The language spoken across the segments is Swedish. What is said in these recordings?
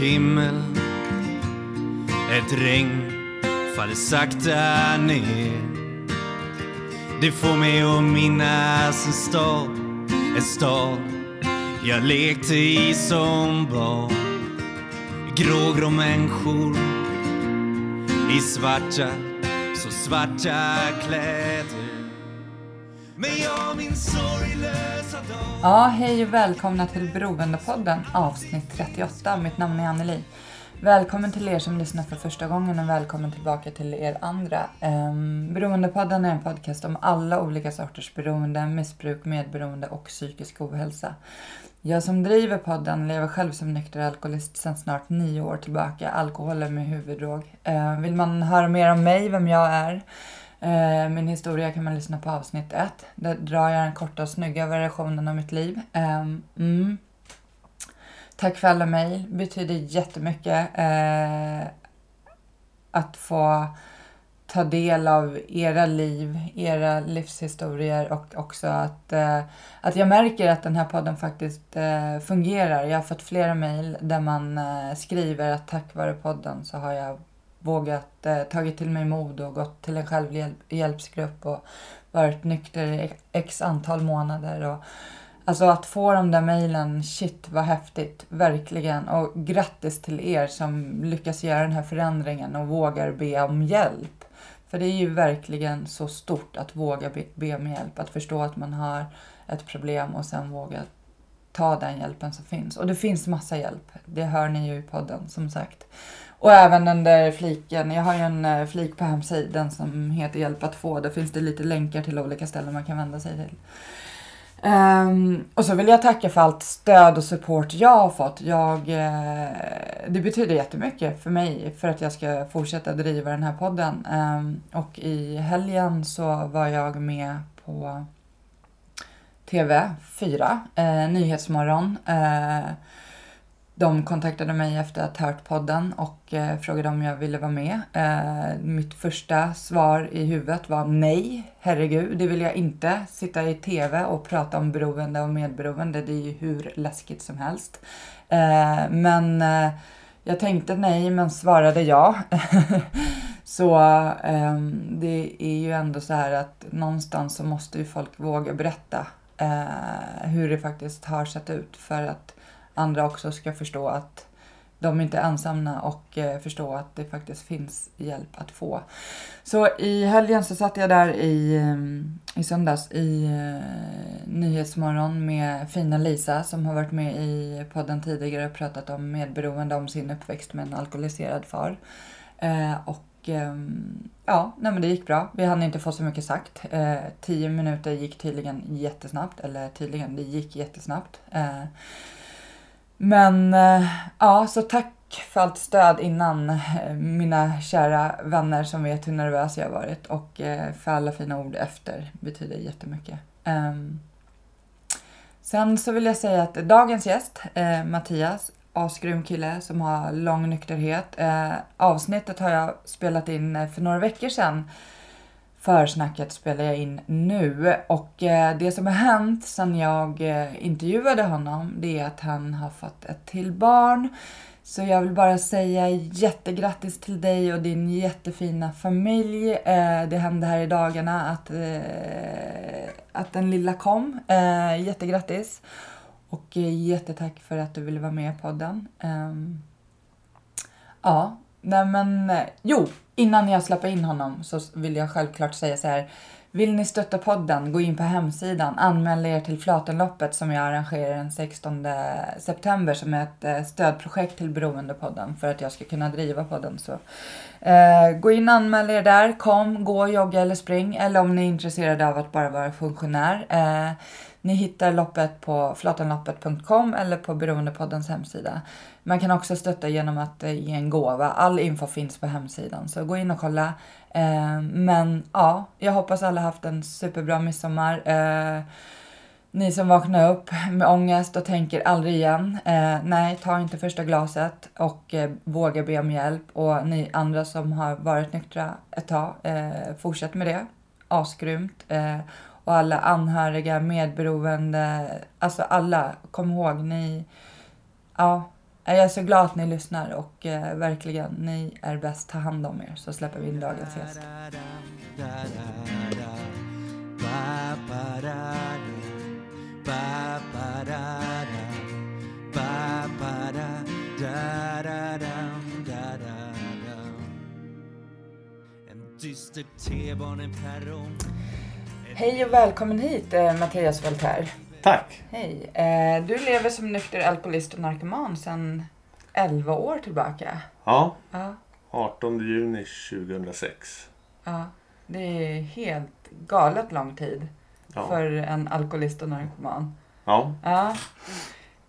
Himmel, ett regn faller sakta ner. Det får mig att minnas en stad, en stad jag lekte i som barn. Grågrå människor i svarta, så svarta kläder. Ja, hej och välkomna till Beroendepodden avsnitt 38. Mitt namn är Anneli. Välkommen till er som lyssnar för första gången och välkommen tillbaka till er andra. Um, Beroendepodden är en podcast om alla olika sorters beroende, missbruk, medberoende och psykisk ohälsa. Jag som driver podden lever själv som nykter alkoholist sedan snart nio år tillbaka. Alkohol är min huvuddrog. Uh, vill man höra mer om mig, vem jag är, Eh, min historia kan man lyssna på avsnitt ett. Där drar jag den korta och snygga versionen av mitt liv. Ehm, mm. Tack för alla mejl. betyder jättemycket eh, att få ta del av era liv, era livshistorier och också att, eh, att jag märker att den här podden faktiskt eh, fungerar. Jag har fått flera mejl där man eh, skriver att tack vare podden så har jag vågat eh, tagit till mig mod och gått till en självhjälpsgrupp och varit nykter i x antal månader. Och, Alltså att få de där mejlen, shit vad häftigt, verkligen. Och grattis till er som lyckas göra den här förändringen och vågar be om hjälp. För det är ju verkligen så stort att våga be, be om hjälp, att förstå att man har ett problem och sen våga ta den hjälpen som finns. Och det finns massa hjälp, det hör ni ju i podden som sagt. Och även den där fliken, jag har ju en eh, flik på hemsidan som heter Hjälp att få. Där finns det lite länkar till olika ställen man kan vända sig till. Um, och så vill jag tacka för allt stöd och support jag har fått. Jag, uh, det betyder jättemycket för mig för att jag ska fortsätta driva den här podden. Um, och i helgen så var jag med på TV4, uh, eh, Nyhetsmorgon. Uh, de kontaktade mig efter att ha hört podden och eh, frågade om jag ville vara med. Eh, mitt första svar i huvudet var nej, herregud, det vill jag inte. Sitta i TV och prata om beroende och medberoende, det är ju hur läskigt som helst. Eh, men eh, jag tänkte nej, men svarade ja. så ehm, det är ju ändå så här att någonstans så måste ju folk våga berätta eh, hur det faktiskt har sett ut för att andra också ska förstå att de inte är ensamma och eh, förstå att det faktiskt finns hjälp att få. Så i helgen så satt jag där i, eh, i söndags i eh, Nyhetsmorgon med fina Lisa som har varit med i podden tidigare och pratat om medberoende om sin uppväxt med en alkoholiserad far. Och ehm, ja, nej men det gick bra. Vi hann inte få så mycket sagt. Eh, tio minuter gick tydligen jättesnabbt, eller tydligen, det gick jättesnabbt. Eh, men eh, ja, så tack för allt stöd innan eh, mina kära vänner som vet hur nervös jag har varit och eh, för alla fina ord efter betyder jättemycket. Ehm, sen så vill jag säga att dagens gäst, Mattias, asgrym kille som har lång nykterhet. Avsnittet har jag spelat in för några veckor sedan försnacket spelar jag in nu och eh, det som har hänt sedan jag eh, intervjuade honom det är att han har fått ett till barn. Så jag vill bara säga jättegrattis till dig och din jättefina familj. Eh, det hände här i dagarna att, att den lilla kom. Jättegrattis! Och jättetack för att du ville vara med i podden. Ehm, ja, nej men eh, jo, Innan jag släpper in honom så vill jag självklart säga så här. Vill ni stötta podden, gå in på hemsidan, anmäl er till Flatenloppet som jag arrangerar den 16 september som är ett eh, stödprojekt till Beroendepodden för att jag ska kunna driva podden. Så, eh, gå in och anmäl er där, kom, gå, jogga eller spring eller om ni är intresserade av att bara vara funktionär. Eh, ni hittar loppet på flatanloppet.com eller på Beroendepoddens hemsida. Man kan också stötta genom att eh, ge en gåva. All info finns på hemsidan, så gå in och kolla. Eh, men ja, jag hoppas alla haft en superbra midsommar. Eh, ni som vaknar upp med ångest och tänker aldrig igen. Eh, nej, ta inte första glaset och eh, våga be om hjälp. Och ni andra som har varit nyktra ett tag, eh, fortsätt med det. Asgrymt. Och alla anhöriga, medberoende, alltså alla, kom ihåg, ni, ja, Jag är så glad att ni lyssnar och eh, verkligen, ni är bäst. Ta hand om er så släpper vi in dagens gäst. Hej och välkommen hit eh, Mattias Voltaire. Tack. Hej. Eh, du lever som nykter alkoholist och narkoman sedan 11 år tillbaka. Ja, Ja, 18 juni 2006. ja. Det är helt galet lång tid Ja. för en alkoholist och narkoman. ja. Ja.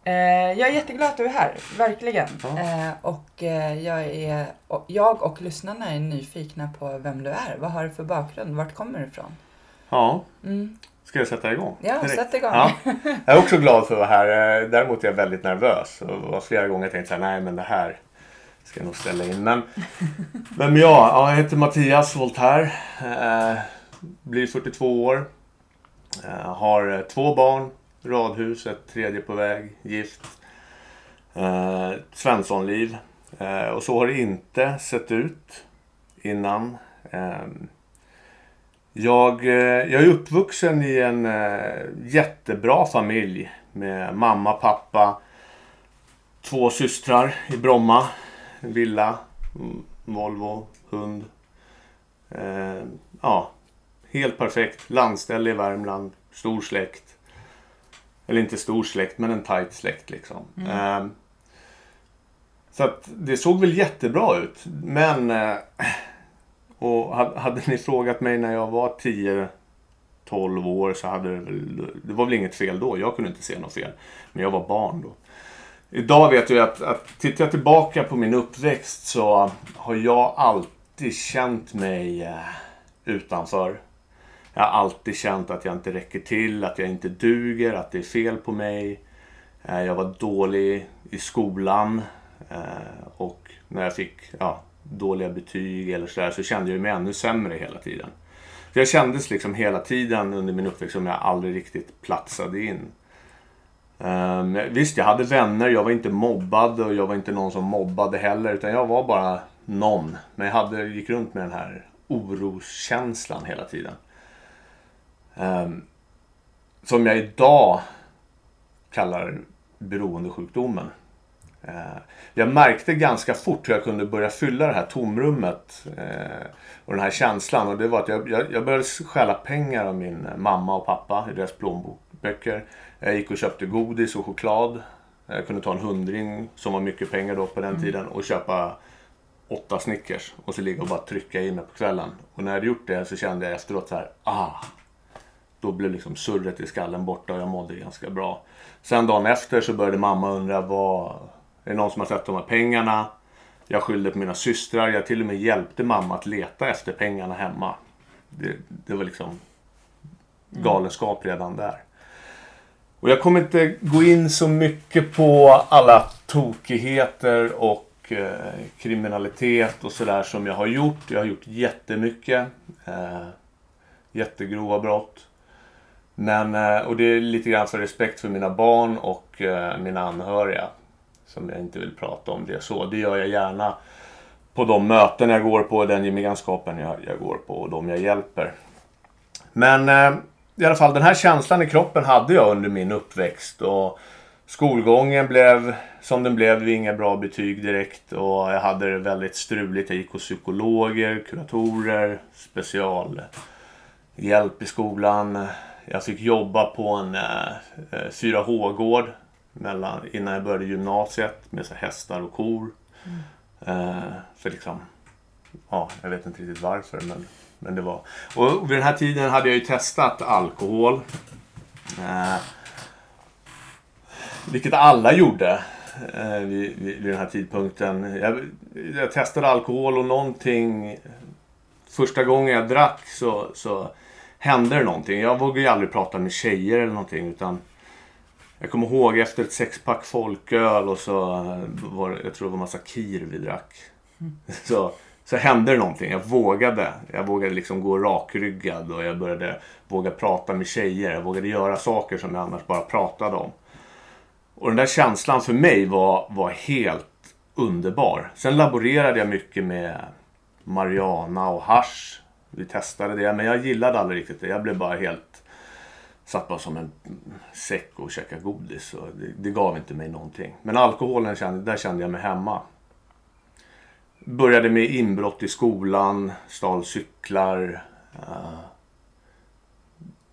Eh, jag är jätteglad att du är här, verkligen. Ja. Och jag, är, och jag och lyssnarna är nyfikna på vem du är. Vad har du för bakgrund? Vart kommer du ifrån? Ja. Mm. Ska jag sätta igång? Ja, Direkt? sätt igång. Ja. Jag är också glad för att vara här. Eh, Däremot är jag väldigt nervös. Och var flera gånger jag tänkte så här, nej men det här ska jag nog ställa in. Men, men ja, ja, jag heter Mattias Voltaire. Eh, blir 42 år. Eh, har eh, två barn, radhus, ett tredje på väg, gift. Eh, Svenssonliv. Eh, och så har det inte sett ut innan. Jag, eh, jag är uppvuxen i en eh, jättebra familj med mamma, pappa, två systrar i Bromma, villa, mm, Volvo, hund. Eh, ja, helt perfekt. Landställe i Värmland, stor släkt. Eller inte stor släkt, men en tajt släkt liksom. Eh, så att det såg väl jättebra ut. Men eh, och hade, ni frågat mig när jag var 10-12 år så hade det väl... Det var väl inget fel då. Jag kunde inte se något fel. Men jag var barn då. Idag vet jag att, att tittar jag tillbaka på min uppväxt så har jag alltid känt mig eh, utanför. Jag har alltid känt att jag inte räcker till, att jag inte duger, att det är fel på mig. Eh, jag var dålig i skolan. Eh, och när jag fick ja, dåliga betyg eller sådär så kände jag mig ännu sämre hela tiden. För jag kändes liksom hela tiden under min uppväxt som jag aldrig riktigt platsade in. Um, visst, jag hade vänner, jag var inte mobbad och jag var inte någon som mobbade heller utan jag var bara någon. Men jag hade, gick runt med den här oroskänslan hela tiden. Um, som jag idag kallar beroendesjukdomen. Eh, Jag märkte ganska fort hur jag kunde börja fylla det här tomrummet eh, och den här känslan. Och det var att jag, jag, började stjäla pengar av min mamma och pappa i deras plånböcker. Jag gick och köpte godis och choklad. Jag kunde ta en hundring, som var mycket pengar då på den tiden, och köpa åtta Snickers. Och så ligga och bara trycka i mig på kvällen. Och när jag hade gjort det så kände jag efteråt så här, ah. Då blev liksom surret i skallen borta och jag mådde ganska bra. Sen dagen efter så började mamma undra vad... Är det någon som har sett de här pengarna? Jag skyllde på mina systrar. Jag till och med hjälpte mamma att leta efter pengarna hemma. Det, det var liksom galenskap redan där. Och jag kommer inte gå in så mycket på alla tokigheter och eh, kriminalitet och sådär som jag har gjort. Jag har gjort jättemycket. Eh, jättegrova brott. Men, eh, och det är lite grann för respekt för mina barn och eh, mina anhöriga. Som jag inte vill prata om det så. Det gör jag gärna på de möten jag går på, den gemenskapen jag, jag går på och de jag hjälper. Men eh, i alla fall den här känslan i kroppen hade jag under min uppväxt. Och skolgången blev som den blev, det var inga bra betyg direkt. Och jag hade det väldigt struligt. Jag gick hos psykologer, kuratorer, specialhjälp i skolan. Jag fick jobba på en eh, eh 4H-gård mellan, innan jag började gymnasiet med så hästar och kor. Eh, för liksom, ja, jag vet inte riktigt varför men, men det var. Och vid den här tiden hade jag ju testat alkohol. Eh, vilket alla gjorde eh, vid, vid, vid den här tidpunkten. Jag, jag testade alkohol och någonting. Första gången jag drack så, så hände det någonting. Jag vågade ju aldrig prata med tjejer eller någonting utan jag kommer ihåg efter ett sexpack folköl och så var jag tror det var massa kir vi drack. Så, så hände det någonting. Jag vågade. Jag vågade liksom gå rakryggad och jag började våga prata med tjejer. Jag vågade göra saker som jag annars bara pratade om. Och den där känslan för mig var, var helt underbar. Sen laborerade jag mycket med Mariana och hash. Vi testade det, men jag gillade aldrig riktigt det. Jag blev bara helt... Satt bara som en säck och käkade godis. Och det, det gav inte mig någonting. Men alkoholen, kände, där kände jag mig hemma. Började med inbrott i skolan, stal cyklar, uh,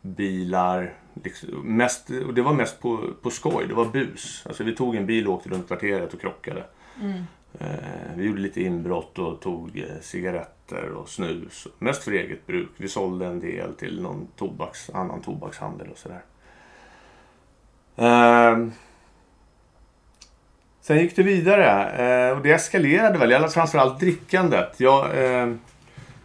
bilar. Liksom, mest, och det var mest på, på skoj, det var bus. Alltså vi tog en bil och åkte runt kvarteret och krockade. Mm. Uh, vi gjorde lite inbrott och tog uh, cigaretter och snus. Mest för eget bruk. Vi sålde en del till någon tobaks, annan tobakshandel och sådär. Eh, Sen gick det vidare eh, och det eskalerade väl, eller framförallt drickandet. Jag, eh,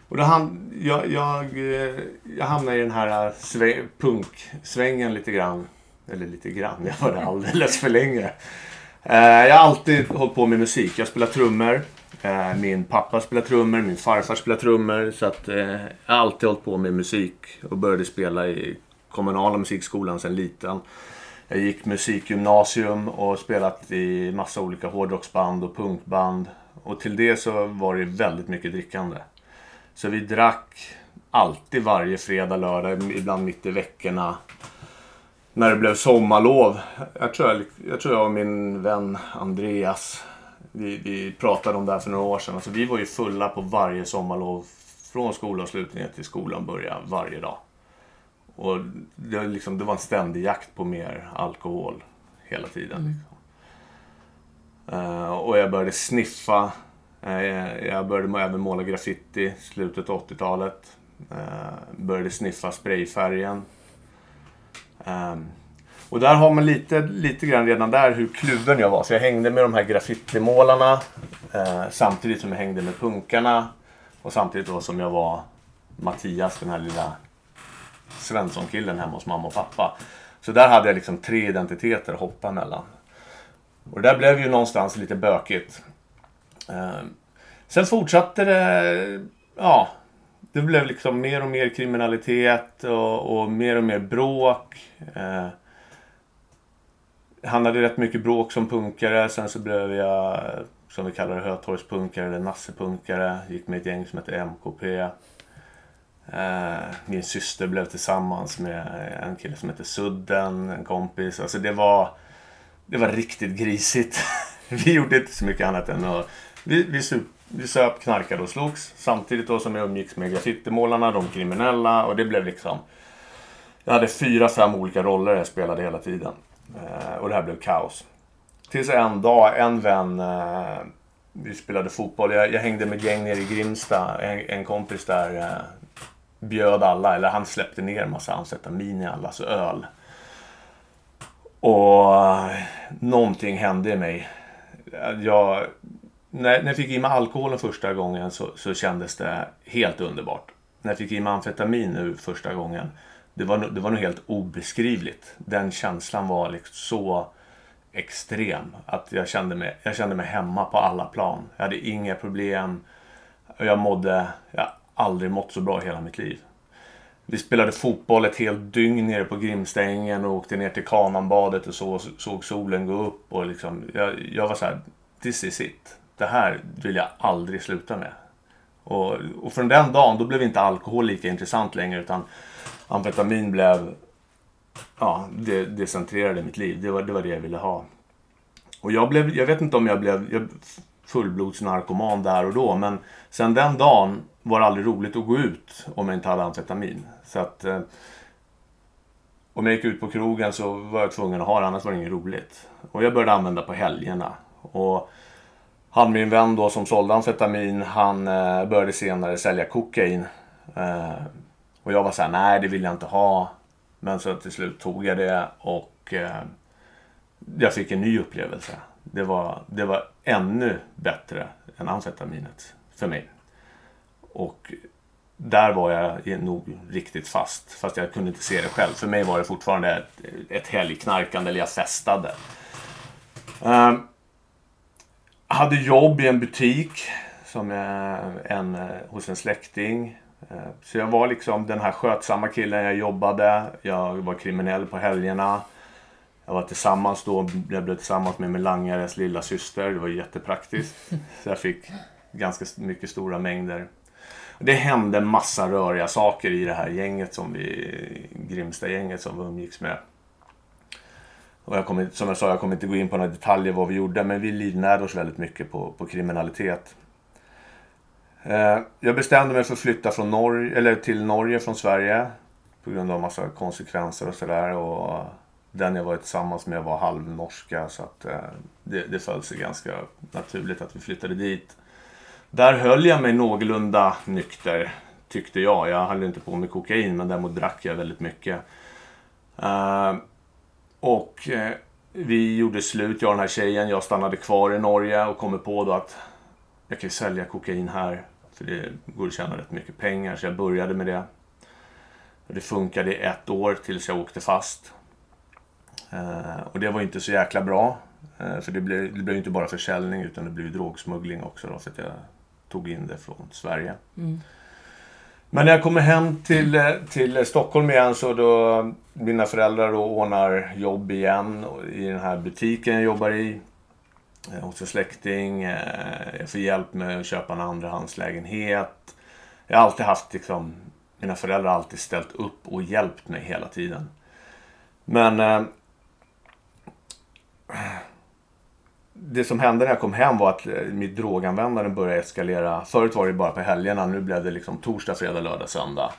och då ham jag, jag, eh, jag hamnade i den här eh, sväng, punksvängen lite grann. Eller lite grann, jag var där alldeles för länge. Eh, jag har alltid hållit på med musik. Jag spelar trummor. Eh, min pappa spelar trummor, min farfar spelar trummor. Så att, eh, jag har alltid hållit på med musik och började spela i kommunala musikskolan sedan liten. Jag gick musikgymnasium och spelat i massa olika hårdrocksband och punkband. Och till det så var det väldigt mycket drickande. Så vi drack alltid varje fredag, lördag, ibland mitt i veckorna. När det blev sommarlov. Jag tror jag, jag, tror jag och min vän Andreas, vi, vi pratade om det här för några år sedan. Alltså, vi var ju fulla på varje sommarlov. Från skolavslutningen till skolan började varje dag. Och det, liksom, det var en ständig jakt på mer alkohol hela tiden. Mm. Uh, och jag började sniffa. Uh, jag började även måla graffiti i slutet av 80-talet. Uh, eh, började sniffa sprayfärgen. Um, och där har man lite, lite grann redan där hur kluven jag var. Så jag hängde med de här graffitimålarna eh, samtidigt som jag hängde med punkarna. Och samtidigt då som jag var Mattias, den här lilla Svensson-killen hemma hos mamma och pappa. Så där hade jag liksom tre identiteter att hoppa mellan. Och det där blev ju någonstans lite bökigt. Eh, sen fortsatte det, ja, det blev liksom mer och mer kriminalitet och, och mer och mer bråk. Eh, han hade rätt mycket bråk som punkare. Sen så blev jag, som vi kallar det, Hötorgspunkare eller Nassepunkare. Gick med ett gäng som hette MKP. Eh, min syster blev tillsammans med en kille som hette Sudden, en kompis. Alltså det var, det var riktigt grisigt. vi gjorde inte så mycket annat än att... Vi, vi, sup, vi söp, knarkade och slogs. Samtidigt då som jag umgicks med graffitimålarna, de kriminella. Och det blev liksom... Jag hade fyra, fem olika roller jag spelade hela tiden. Eh, och det här blev kaos. Tills en dag, en vän... Eh, vi spelade fotboll. Jag, jag hängde med gäng nere i Grimsta. En, en kompis där eh, bjöd alla, eller han släppte ner en massa amfetamin i allas öl. Och någonting hände i mig. Jag, när, när jag fick i mig alkoholen första gången så, så kändes det helt underbart. När jag fick i mig amfetamin nu första gången, det var, det var nog helt obeskrivligt. Den känslan var liksom så extrem att jag kände, mig, jag kände mig hemma på alla plan. Jag hade inga problem. Jag mådde, jag aldrig mått så bra i hela mitt liv. Vi spelade fotboll ett helt dygn nere på Grimstängen och åkte ner till Kananbadet och så, såg solen gå upp. Och liksom, jag, jag var så här, this is it. Det här vill jag aldrig sluta med. Och, och från den dagen då blev inte alkohol lika intressant längre utan amfetamin blev, ja, det, det centrerade mitt liv. Det var, det var det jag ville ha. Och jag blev, jag vet inte om jag blev, jag, fullblodsnarkoman där och då. Men sen den dagen var det aldrig roligt att gå ut om jag inte hade amfetamin. Så att eh, om jag gick ut på krogen så var jag tvungen att ha det, annars var det inget roligt. Och jag började använda på helgerna. Och han min vän då som sålde amfetamin, han eh, började senare sälja kokain. Eh, och jag var såhär, nej det vill jag inte ha. Men så till slut tog jag det och eh, jag fick en ny upplevelse. Det var, det var ännu bättre än amfetaminet för mig. Och där var jag nog riktigt fast. Fast jag kunde inte se det själv. För mig var det fortfarande ett, ett helgknarkande, eller jag festade. Um, hade jobb i en butik som eh, en, eh, hos en släkting. Eh, så jag var liksom den här skötsamma killen. Jag jobbade, jag var kriminell på helgerna. Jag var tillsammans då, jag blev tillsammans med min langares lilla syster. Det var jättepraktiskt. Så jag fick ganska mycket stora mängder. Det hände en massa röriga saker i det här gänget som vi, Grimsta-gänget som vi umgicks med. Och jag kommer, som jag sa, jag kommer inte gå in på några detaljer vad vi gjorde, men vi livnärde oss väldigt mycket på, på kriminalitet. Eh, jag bestämde mig för att flytta från Norge, eller till Norge från Sverige på grund av massa konsekvenser och sådär. Och den jag var tillsammans med var halvnorska så att eh, det, det föll sig ganska naturligt att vi flyttade dit. Där höll jag mig någorlunda nykter, tyckte jag. Jag höll inte på med kokain, men däremot drack jag väldigt mycket. Uh, och uh, vi gjorde slut, jag och den här tjejen. Jag stannade kvar i Norge och kommer på då att jag kan sälja kokain här. För det går att tjäna rätt mycket pengar, så jag började med det. Det funkade i ett år tills jag åkte fast. Uh, och det var inte så jäkla bra. För det blev, det blev inte bara försäljning utan det blev drogsmuggling också då, för att jag tog in det från Sverige. Mm. Men när jag kommer hem till, eh, till Stockholm igen så då mina föräldrar då ordnar jobb igen i den här butiken jag jobbar i. Eh, hos en släkting. Eh, jag får hjälp med att köpa en andrahandslägenhet. Jag har alltid haft liksom, mina föräldrar har alltid ställt upp och hjälpt mig hela tiden. Men eh, det som hände när jag kom hem var att mitt droganvändande började eskalera. Förut var det bara på helgerna, nu blev det liksom torsdag, fredag, lördag, söndag,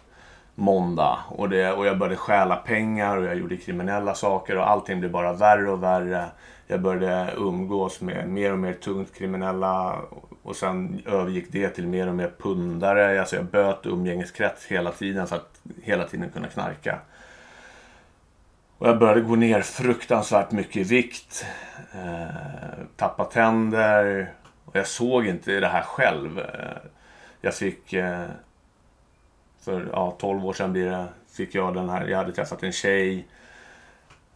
måndag. Och, det, och jag började stjäla pengar och jag gjorde kriminella saker och allting blev bara värre och värre. Jag började umgås med mer och mer tungt kriminella och sen övergick det till mer och mer pundare. Alltså jag böt umgängeskrets hela tiden för att hela tiden kunna knarka. Och jag började gå ner fruktansvärt mycket i vikt. Eh, tappa tänder. Och jag såg inte det här själv. Eh, jag fick... Eh, för ja, 12 år sedan blir det, fick jag den här... Jag hade träffat en tjej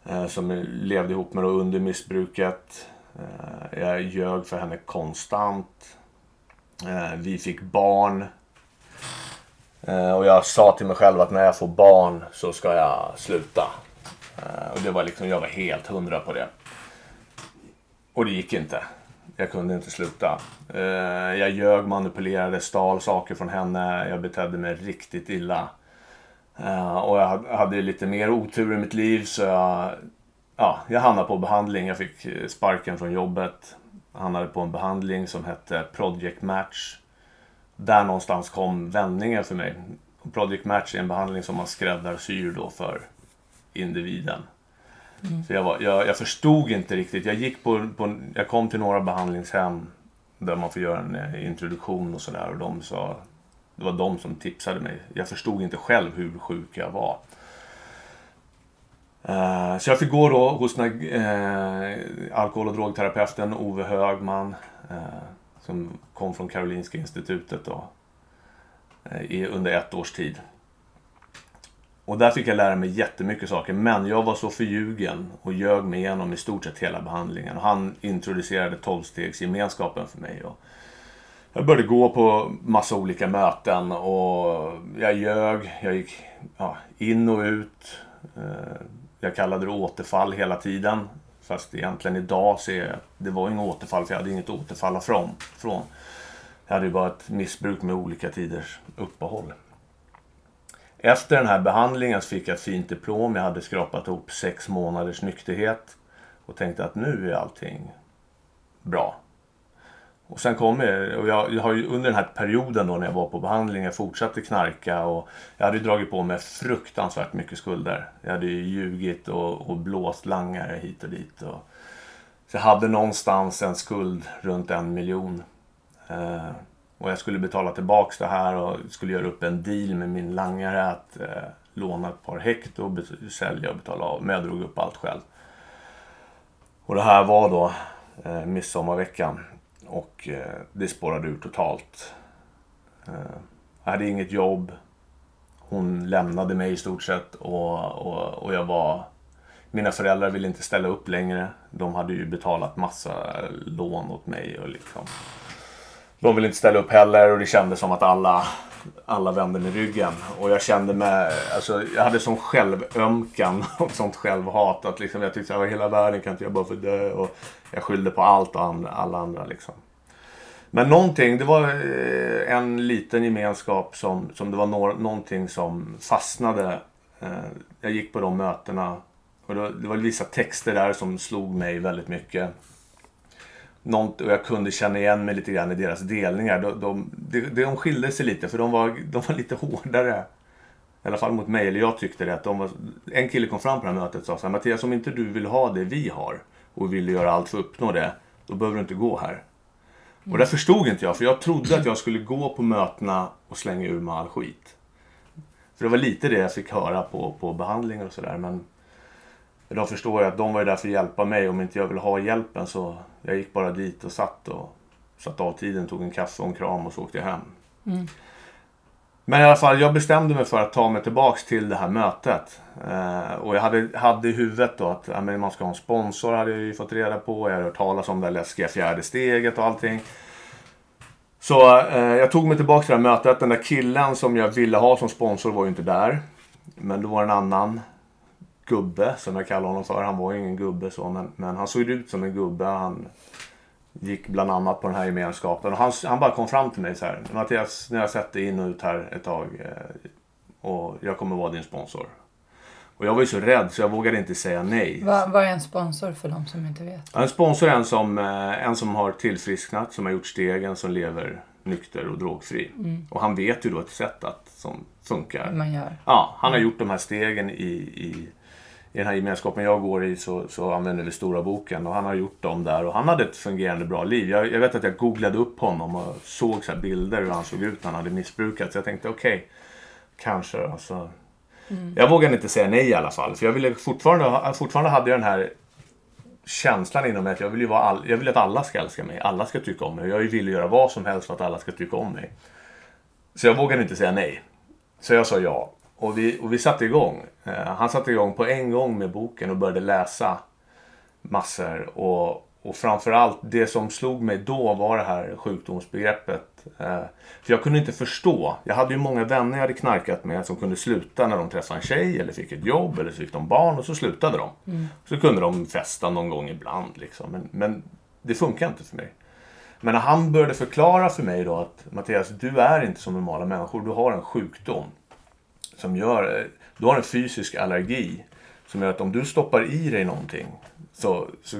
eh, som levde ihop med under missbruket. Eh, jag ljög för henne konstant. Eh, vi fick barn. Eh, och jag sa till mig själv att när jag får barn så ska jag sluta. Eh, och det var liksom, jag var helt hundra på det. Och det gick inte. Jag kunde inte sluta. Eh, jag ljög, manipulerade, stal saker från henne. Jag betedde mig riktigt illa. Eh, och jag hade lite mer otur i mitt liv så jag, ja, jag hamnade på behandling. Jag fick eh, sparken från jobbet. Jag hamnade på en behandling som hette Project Match. Där någonstans kom vändningen för mig. Project Match är en behandling som man skräddarsyr då för individen. Mm. Så jag, var, jag, jag, förstod inte riktigt. Jag, gick på, på, jag kom till några behandlingshem där man får göra en eh, introduktion och sådär. Och de sa, det var de som tipsade mig. Jag förstod inte själv hur sjuk jag var. Uh, så jag fick gå då hos den uh, alkohol och drogterapeuten Ove Högman. Uh, som kom från Karolinska institutet då. Under ett års tid. Och där fick jag lära mig jättemycket saker. Men jag var så förljugen och ljög mig igenom i stort sett hela behandlingen. Och han introducerade tolvstegsgemenskapen för mig. Och jag började gå på massa olika möten och jag ljög. Jag gick ja, in och ut. Eh, jag kallade det återfall hela tiden. Fast egentligen idag ser jag att det var inget återfall för jag hade inget återfall från. Jag hade ju bara ett missbruk med olika tiders uppehåll. Efter den här behandlingen så fick jag ett fint diplom. Jag hade skrapat ihop sex månaders nykterhet och tänkte att nu är allting bra. Och sen kom jag, och jag, jag har ju under den här perioden då när jag var på behandling, jag fortsatte knarka och jag hade dragit på mig fruktansvärt mycket skulder. Jag hade ju ljugit och, och blåst langare hit och dit. Och, så jag hade någonstans en skuld runt en miljon. Eh, och jag skulle betala tillbaks det här och skulle göra upp en deal med min langare att eh, låna ett par hekto och sälja och betala av. Men jag drog upp allt själv. Och det här var då eh, midsommarveckan. Och eh, det spårade ur totalt. Eh, jag hade inget jobb. Hon lämnade mig i stort sett och, och, och jag var... Mina föräldrar ville inte ställa upp längre. De hade ju betalat massa eh, lån åt mig och liksom de ville inte ställa upp heller och det kändes som att alla, alla vände mig ryggen. Och jag kände mig, alltså jag hade sån självömkan och sånt självhat att liksom jag tyckte att hela världen kan inte jag bara få dö. Och jag skyllde på allt och andra, alla andra liksom. Men någonting, det var eh, en liten gemenskap som, som det var no någonting som fastnade. Eh, jag gick på de mötena och det var vissa texter där som slog mig väldigt mycket. Något, och jag kunde känna igen mig lite grann i deras delningar. De, de, de, de skilde sig lite för de var, de var lite hårdare. I alla fall mot mig, eller jag tyckte det. Att de var, en kille kom fram på det här mötet och sa så här, Mattias om inte du vill ha det vi har och vill göra allt för att uppnå det, då behöver du inte gå här. Mm. Och det förstod inte jag, för jag trodde att jag skulle gå på mötena och slänga ur mig all skit. För det var lite det jag fick höra på, på behandlingar och sådär. Men de förstår jag att de var där för att hjälpa mig. Om inte jag ville ha hjälpen så jag gick bara dit och satt och satt av tiden, tog en kaffe och en kram och så åkte jag hem. Mm. Men i alla fall, jag bestämde mig för att ta mig tillbaks till det här mötet. Eh, och jag hade, hade i huvudet då att ja, man ska ha en sponsor, hade jag ju fått reda på. Jag hade hört talas om det läskiga fjärde steget och allting. Så eh, jag tog mig tillbaks till det här mötet. Den där killen som jag ville ha som sponsor var ju inte där. Men det var en annan gubbe som jag kallar honom för. Han var ju ingen gubbe så men, men han såg ut som en gubbe. Han gick bland annat på den här gemenskapen. Och han, han bara kom fram till mig så här. Mattias, nu har jag sett dig in och ut här ett tag. Eh, och jag kommer vara din sponsor. Och jag var ju så rädd så jag vågade inte säga nej. Vad, vad är en sponsor för de som inte vet? En sponsor är en som, eh, en som har tillfrisknat, som har gjort stegen, som lever nykter och drogfri. Mm. Och han vet ju då ett sätt att, som funkar. Man gör. Ja, han har gjort de här stegen i, i i den här gemenskapen jag går i så, så använder vi Stora boken och han har gjort dem där och han hade ett fungerande bra liv. Jag, jag vet att jag googlade upp honom och såg så bilder hur han såg ut när han hade missbrukat. Så jag tänkte okej, okay, kanske alltså. Mm. Jag vågade inte säga nej i alla fall. För jag ville fortfarande, fortfarande hade jag den här känslan inom mig att jag vill, ju vara all, jag vill att alla ska älska mig. Alla ska tycka om mig. Jag vill göra vad som helst för att alla ska tycka om mig. Så jag vågade inte säga nej. Så jag sa ja. Och vi, och vi satte igång. Eh, han satte igång på en gång med boken och började läsa massor. Och, och framförallt det som slog mig då var det här sjukdomsbegreppet. Eh, för jag kunde inte förstå. Jag hade ju många vänner jag hade knarkat med som kunde sluta när de träffade en tjej eller fick ett jobb eller så fick de barn och så slutade de. Mm. Så kunde de festa någon gång ibland liksom. Men, men det funkar inte för mig. Men när han började förklara för mig då att Mattias, du är inte som normala människor. Du har en sjukdom som gör... Du har en fysisk allergi som gör att om du stoppar i dig någonting så, så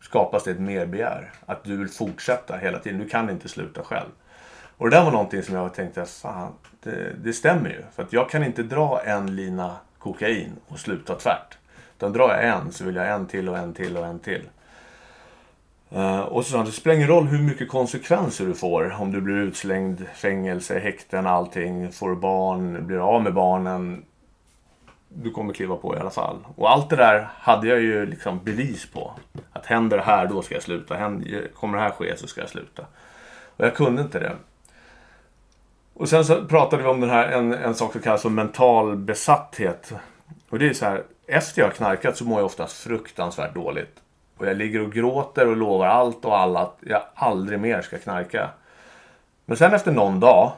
skapas det ett merbegär. Att du vill fortsätta hela tiden. Du kan inte sluta själv. Och det där var någonting som jag tänkte, fan, det, det stämmer ju. För att jag kan inte dra en lina kokain och sluta tvärt. Utan drar jag en så vill jag en till och en till och en till. Eh, och så sa han, det spelar ingen roll hur mycket konsekvenser du får. Om du blir utslängd, fängelse, häkten, allting. Får barn, blir av med barnen. Du kommer kliva på i alla fall. Och allt det där hade jag ju liksom bevis på. Att händer det här, då ska jag sluta. Händer, kommer det här ske så ska jag sluta. Och jag kunde inte det. Och sen så pratade vi om den här, en, en sak som kallas för mental besatthet. Och det är så här, efter jag har knarkat så mår jag oftast fruktansvärt dåligt. Och jag ligger och gråter och lovar allt och alla att jag aldrig mer ska knarka. Men sen efter någon dag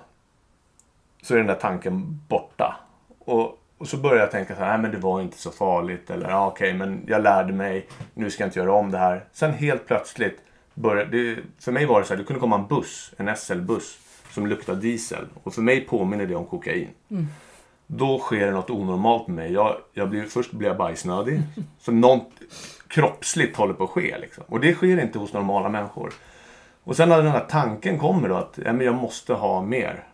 så är den där tanken borta. Och, och så börjar jag tänka så här, nej men det var inte så farligt. Eller ja, okej, okay, men jag lärde mig, nu ska jag inte göra om det här. Sen helt plötsligt, började, det, för mig var det så här, det kunde komma en buss, en SL-buss, som luktar diesel. Och för mig påminner det om kokain. Mm. Då sker det något onormalt med mig. Jag, jag blir, först blir jag bajsnödig. Så något, kroppsligt håller på att ske. Liksom. Och det sker inte hos normala människor. Och sen när den här tanken kommer då att ja, men jag måste ha mer.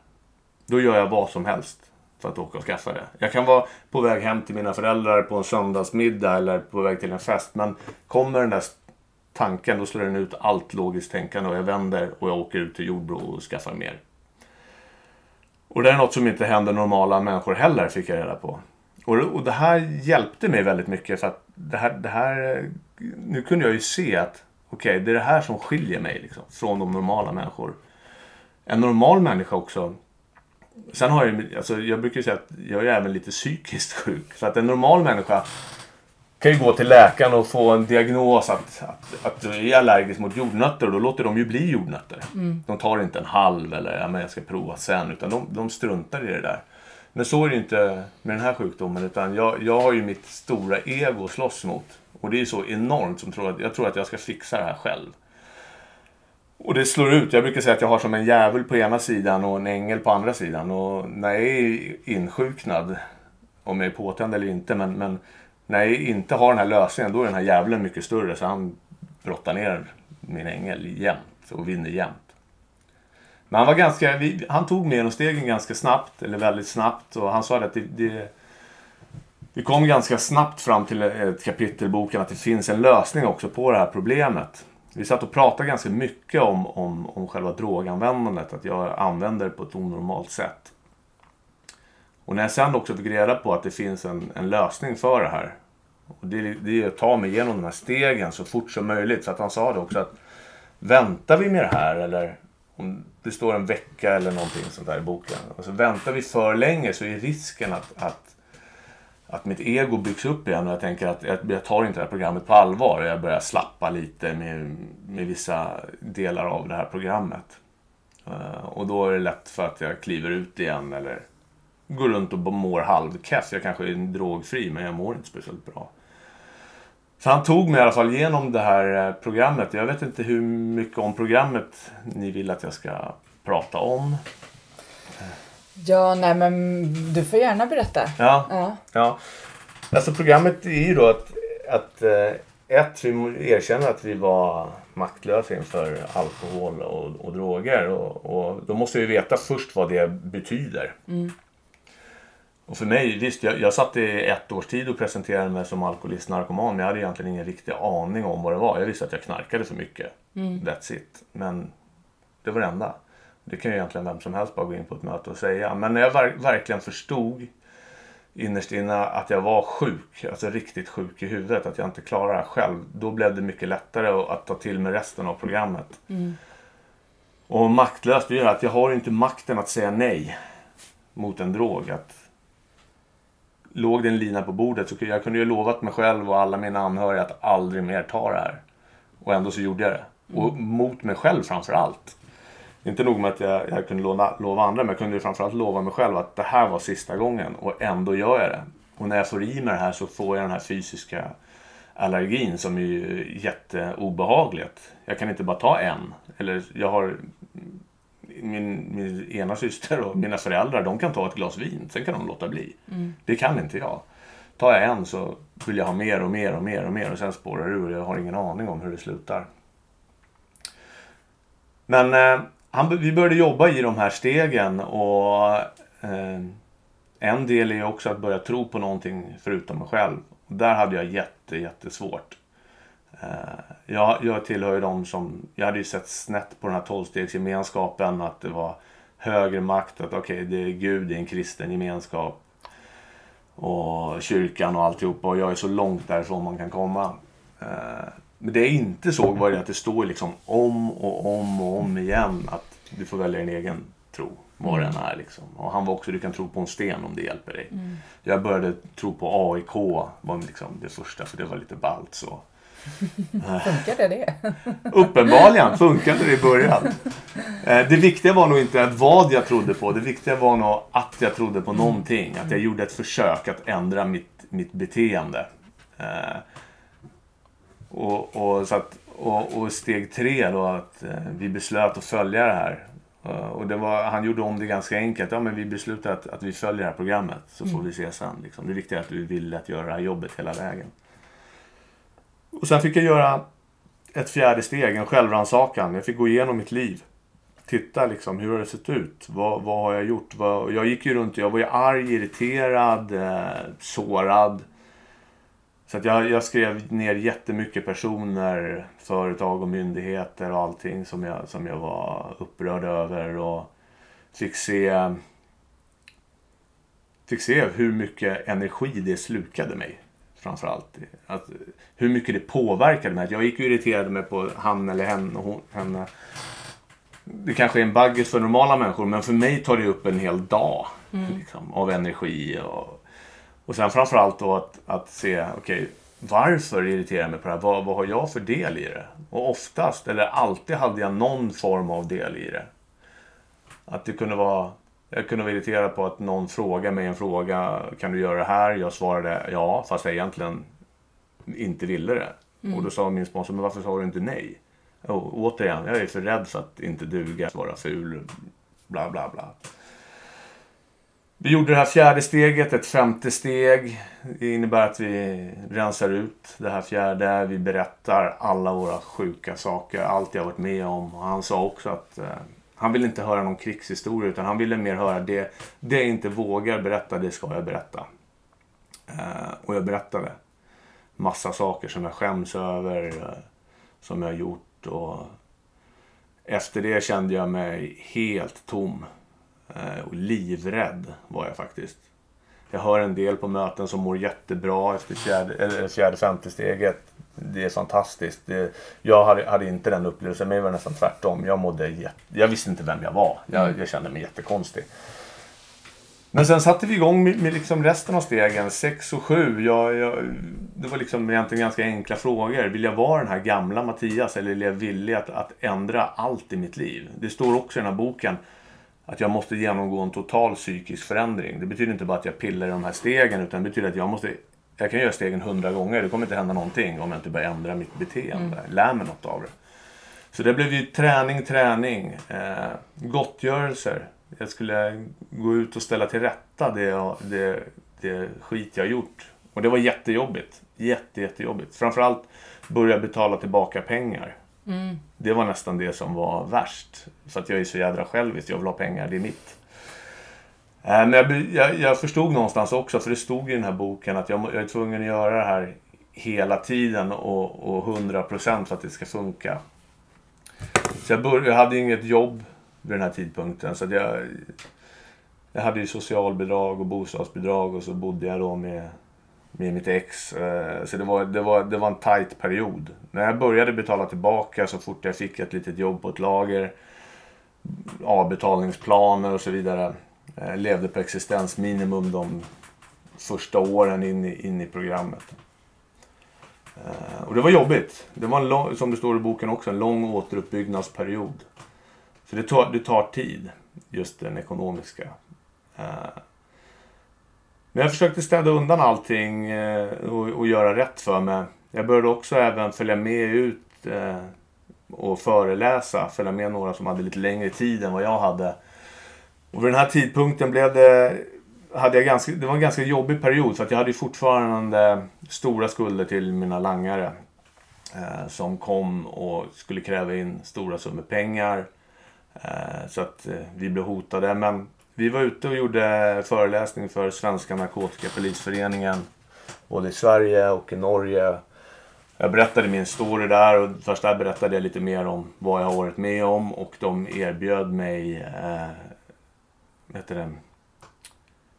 Då gör jag vad som helst för att åka och skaffa det. Jag kan vara på väg hem till mina föräldrar på en söndagsmiddag eller på väg till en fest. Men kommer den där tanken då slår den ut allt logiskt tänkande och jag vänder och jag åker ut till Jordbro och skaffar mer. Och det är något som inte händer normala människor heller fick jag reda på. Och, och det här hjälpte mig väldigt mycket för att det här, det här nu kunde jag ju se att okej, okay, det är det här som skiljer mig liksom, från de normala människor. En normal människa också Sen har jag alltså jag brukar säga att jag är även lite psykiskt sjuk. För att en normal människa kan ju gå till läkaren och få en diagnos att, att, att du är allergisk mot jordnötter och då låter de ju bli jordnötter. Mm. De tar inte en halv eller ja, men jag ska prova sen utan de, de struntar i det där. Men så är det ju inte med den här sjukdomen utan jag, jag har ju mitt stora ego att slåss mot. Och det är ju så enormt som tror att jag tror att jag ska fixa det här själv. Och det slår ut. Jag brukar säga att jag har som en djävul på ena sidan och en ängel på andra sidan. Och när jag är insjuknad, om jag är påtänd eller inte, men, men när jag inte har den här lösningen, då är den här djävulen mycket större. Så han brottar ner min ängel jämt och vinner jämt. Men han var ganska, vi, han tog mellanstegen ganska snabbt, eller väldigt snabbt. Och han sa att det, det vi kom ganska snabbt fram till ett kapitel i boken att det finns en lösning också på det här problemet. Vi satt och pratade ganska mycket om, om, om själva droganvändandet, att jag använder det på ett onormalt sätt. Och när jag sen också fick reda på att det finns en, en lösning för det här. Och det, det är att ta mig igenom de här stegen så fort som möjligt. För att han sa det också att väntar vi med det här eller om det står en vecka eller någonting sånt där i boken. Och så väntar vi för länge så är risken att, att, att mitt ego byggs upp igen och jag tänker att jag tar inte det här programmet på allvar. Jag börjar slappa lite med, med vissa delar av det här programmet. Uh, och då är det lätt för att jag kliver ut igen eller går runt och mår halvkass. Jag kanske är drogfri men jag mår inte speciellt bra. Så han tog mig i alla fall igenom det här eh, programmet. Jag vet inte hur mycket om programmet ni vill att jag ska prata om. Ja, nej men du får gärna berätta. Ja, Ja. ja. Alltså programmet är ju då att, att eh, ett, vi erkänner att vi var maktlösa inför alkohol och, och droger. Och, och då måste vi veta först vad det betyder. Och för mig, visst, jag, jag satt i ett års tid och presenterade mig som alkoholist narkoman. Men jag hade egentligen ingen riktig aning om vad det var. Jag visste att jag knarkade för mycket. That's it. Men det var det enda. Det kan ju egentligen vem som helst bara gå in på ett möte och säga. Men när jag ver- verkligen förstod innerst inne att jag var sjuk, alltså riktigt sjuk i huvudet, att jag inte klarade det här själv. Då blev det mycket lättare att ta till mig resten av programmet. Och maktlöst, det gör att jag har inte makten att säga nej mot en drog. Att låg det en lina på bordet så jag kunde ju lovat mig själv och alla mina anhöriga att aldrig mer ta det här. Och ändå så gjorde jag det. Och mot mig själv framför allt. Inte nog med att jag, jag kunde lova, lova andra, men jag kunde ju framförallt lova mig själv att det här var sista gången. Och ändå gör jag det. Och när jag får i mig det här så får jag den här fysiska allergin som är ju jätteobehagligt. Jag kan inte bara ta en. Eller jag har min, min ena syster och mina föräldrar, de kan ta ett glas vin. Sen kan de låta bli. Det kan inte jag. Tar jag en så vill jag ha mer och mer och mer och mer och sen spårar det ur och jag har ingen aning om hur det slutar. Men eh, han, vi började jobba i de här stegen och eh, en del är också att börja tro på någonting förutom mig själv. Där hade jag jätte, jättesvårt. Eh, jag, jag tillhör ju de som, jag hade ju sett snett på den här tolvstegsgemenskapen att det var högre makt, att okej det är Gud, det är en kristen gemenskap och kyrkan och alltihopa och jag är så långt därifrån man kan komma. Eh, Men det jag inte såg var det att det står liksom om och om och om igen att du får välja din egen tro, vad den är liksom. Och han var också, du kan tro på en sten om det hjälper dig. Jag började tro på AIK, var liksom det första för det var lite ballt så. Funkade det? Uppenbarligen funkade det i början. Eh, Det viktiga var nog inte vad jag trodde på. Det viktiga var nog att jag trodde på någonting. Att jag gjorde ett försök att ändra mitt, mitt beteende. Eh, Och, och, så att, och, och steg tre då att eh, vi beslöt att följa det här. Och det var, han gjorde om det ganska enkelt. Ja, men vi beslutar att, att vi följer det här programmet så får vi se sen. Liksom. Det viktiga är att du vill att göra det här jobbet hela vägen. Och sen fick jag göra ett fjärde steg, en självrannsakan. Jag fick gå igenom mitt liv. Titta liksom, hur har det sett ut? Vad, vad har jag gjort? Vad, jag gick ju runt, jag var ju arg, irriterad, eh, sårad. Så att jag, jag skrev ner jättemycket personer, företag och myndigheter och allting som jag, som jag var upprörd över. Och fick se, fick se hur mycket energi det slukade mig. Framförallt. Att, hur mycket det påverkade mig. Jag gick och irriterade mig på han eller henne. och Hon, henne. Det kanske är en baggis för normala människor men för mig tar det upp en hel dag liksom, av energi. Och, och sen framförallt då att, att se, okej, varför irriterar jag mig på det här? Vad, vad har jag för del i det? Och oftast, eller alltid, hade jag någon form av del i det. Att det kunde vara... Jag kunde vara irriterad på att någon frågade mig en fråga. Kan du göra det här? Jag svarade ja, fast jag egentligen inte ville det. Mm. Och då sa min sponsor, men varför sa du inte nej? Och återigen, jag är för rädd för att inte duga, vara ful, bla bla bla. Vi gjorde det här fjärde steget, ett femte steg. Det innebär att vi rensar ut det här fjärde. Vi berättar alla våra sjuka saker, allt jag varit med om. Och han sa också att eh, han ville inte höra någon krigshistoria utan han ville mer höra det, det jag inte vågar berätta, det ska jag berätta. Eh, och jag berättade massa saker som jag skäms över, eh, som jag har gjort. Och efter det kände jag mig helt tom. Eh, och livrädd var jag faktiskt. Jag hör en del på möten som mår jättebra efter fjärde, eller fjärde femte steget. Det är fantastiskt. Det, jag hade, hade, inte den upplevelsen, men det var nästan tvärtom. Jag mådde jätte, Jag visste inte vem jag var. Jag, jag kände mig jättekonstig. Men sen satte vi igång med, med liksom resten av stegen, 6 och 7. Jag, jag, det var liksom egentligen ganska enkla frågor. Vill jag vara den här gamla Mattias eller är jag villig att, att ändra allt i mitt liv? Det står också i den här boken att jag måste genomgå en total psykisk förändring. Det betyder inte bara att jag pillar i de här stegen utan det betyder att jag måste jag kan göra stegen hundra gånger. Det kommer inte hända någonting om jag inte börjar ändra mitt beteende. Mm. Lär mig något av det. Så det blev ju träning, träning. Eh, gottgörelser. Jag skulle gå ut och ställa till rätta det, det, det skit jag gjort. Och det var jättejobbigt. Jätte, jättejobbigt. Framförallt börja betala tillbaka pengar. Mm. Det var nästan det som var värst. För att jag är så jädra självisk. Jag vill ha pengar, det är mitt. Eh, men jag, jag, jag, förstod någonstans också, för det stod i den här boken, att jag, jag är tvungen att göra det här hela tiden och, och 100% för att det ska funka. Så jag, började, jag hade inget jobb vid den här tidpunkten. Så jag, jag hade ju socialbidrag och bostadsbidrag och så bodde jag då med med mitt ex. Eh, så det var, det, var, det var en tight period. När jag började betala tillbaka så fort jag fick ett litet jobb på ett lager, avbetalningsplaner och så vidare. Jag levde på existensminimum de första åren in i, in i programmet. Eh, och det var jobbigt. Det var en lång, som det står i boken också, en lång återuppbyggnadsperiod. Så det tar, det tar tid, just den ekonomiska. Eh. Men jag försökte städa undan allting eh, och, och göra rätt för mig. Jag började också även följa med ut eh, och föreläsa. Följa med några som hade lite längre tid än vad jag hade. Och vid den här tidpunkten blev det, hade jag ganska, det var en ganska jobbig period för att jag hade fortfarande stora skulder till mina langare. Eh, som kom och skulle kräva in stora summor pengar. Eh, så att eh, vi blev hotade. Men vi var ute och gjorde föreläsning för Svenska Narkotikapolisföreningen. Både i Sverige och i Norge. Jag berättade min story där och först där berättade jag lite mer om vad jag har varit med om och de erbjöd mig eh, heter det,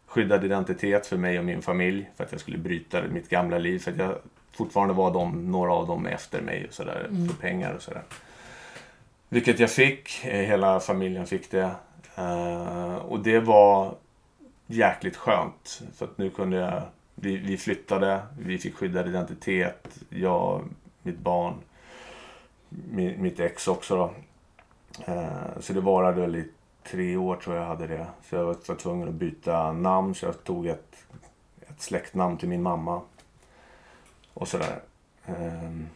skyddad identitet för mig och min familj för att jag skulle bryta mitt gamla liv. För att jag fortfarande var de, några av dem efter mig och sådär, mm. för pengar och sådär. Vilket jag fick, eh, hela familjen fick det. Eh, och det var jäkligt skönt. För att nu kunde jag, vi, vi flyttade, vi fick skyddad identitet. Jag, mitt barn, min, mitt ex också då. Eh, så det varade väl i tre år tror jag hade det. Så jag var tvungen att byta namn så jag tog ett, ett släktnamn till min mamma. Och sådär. Ehm,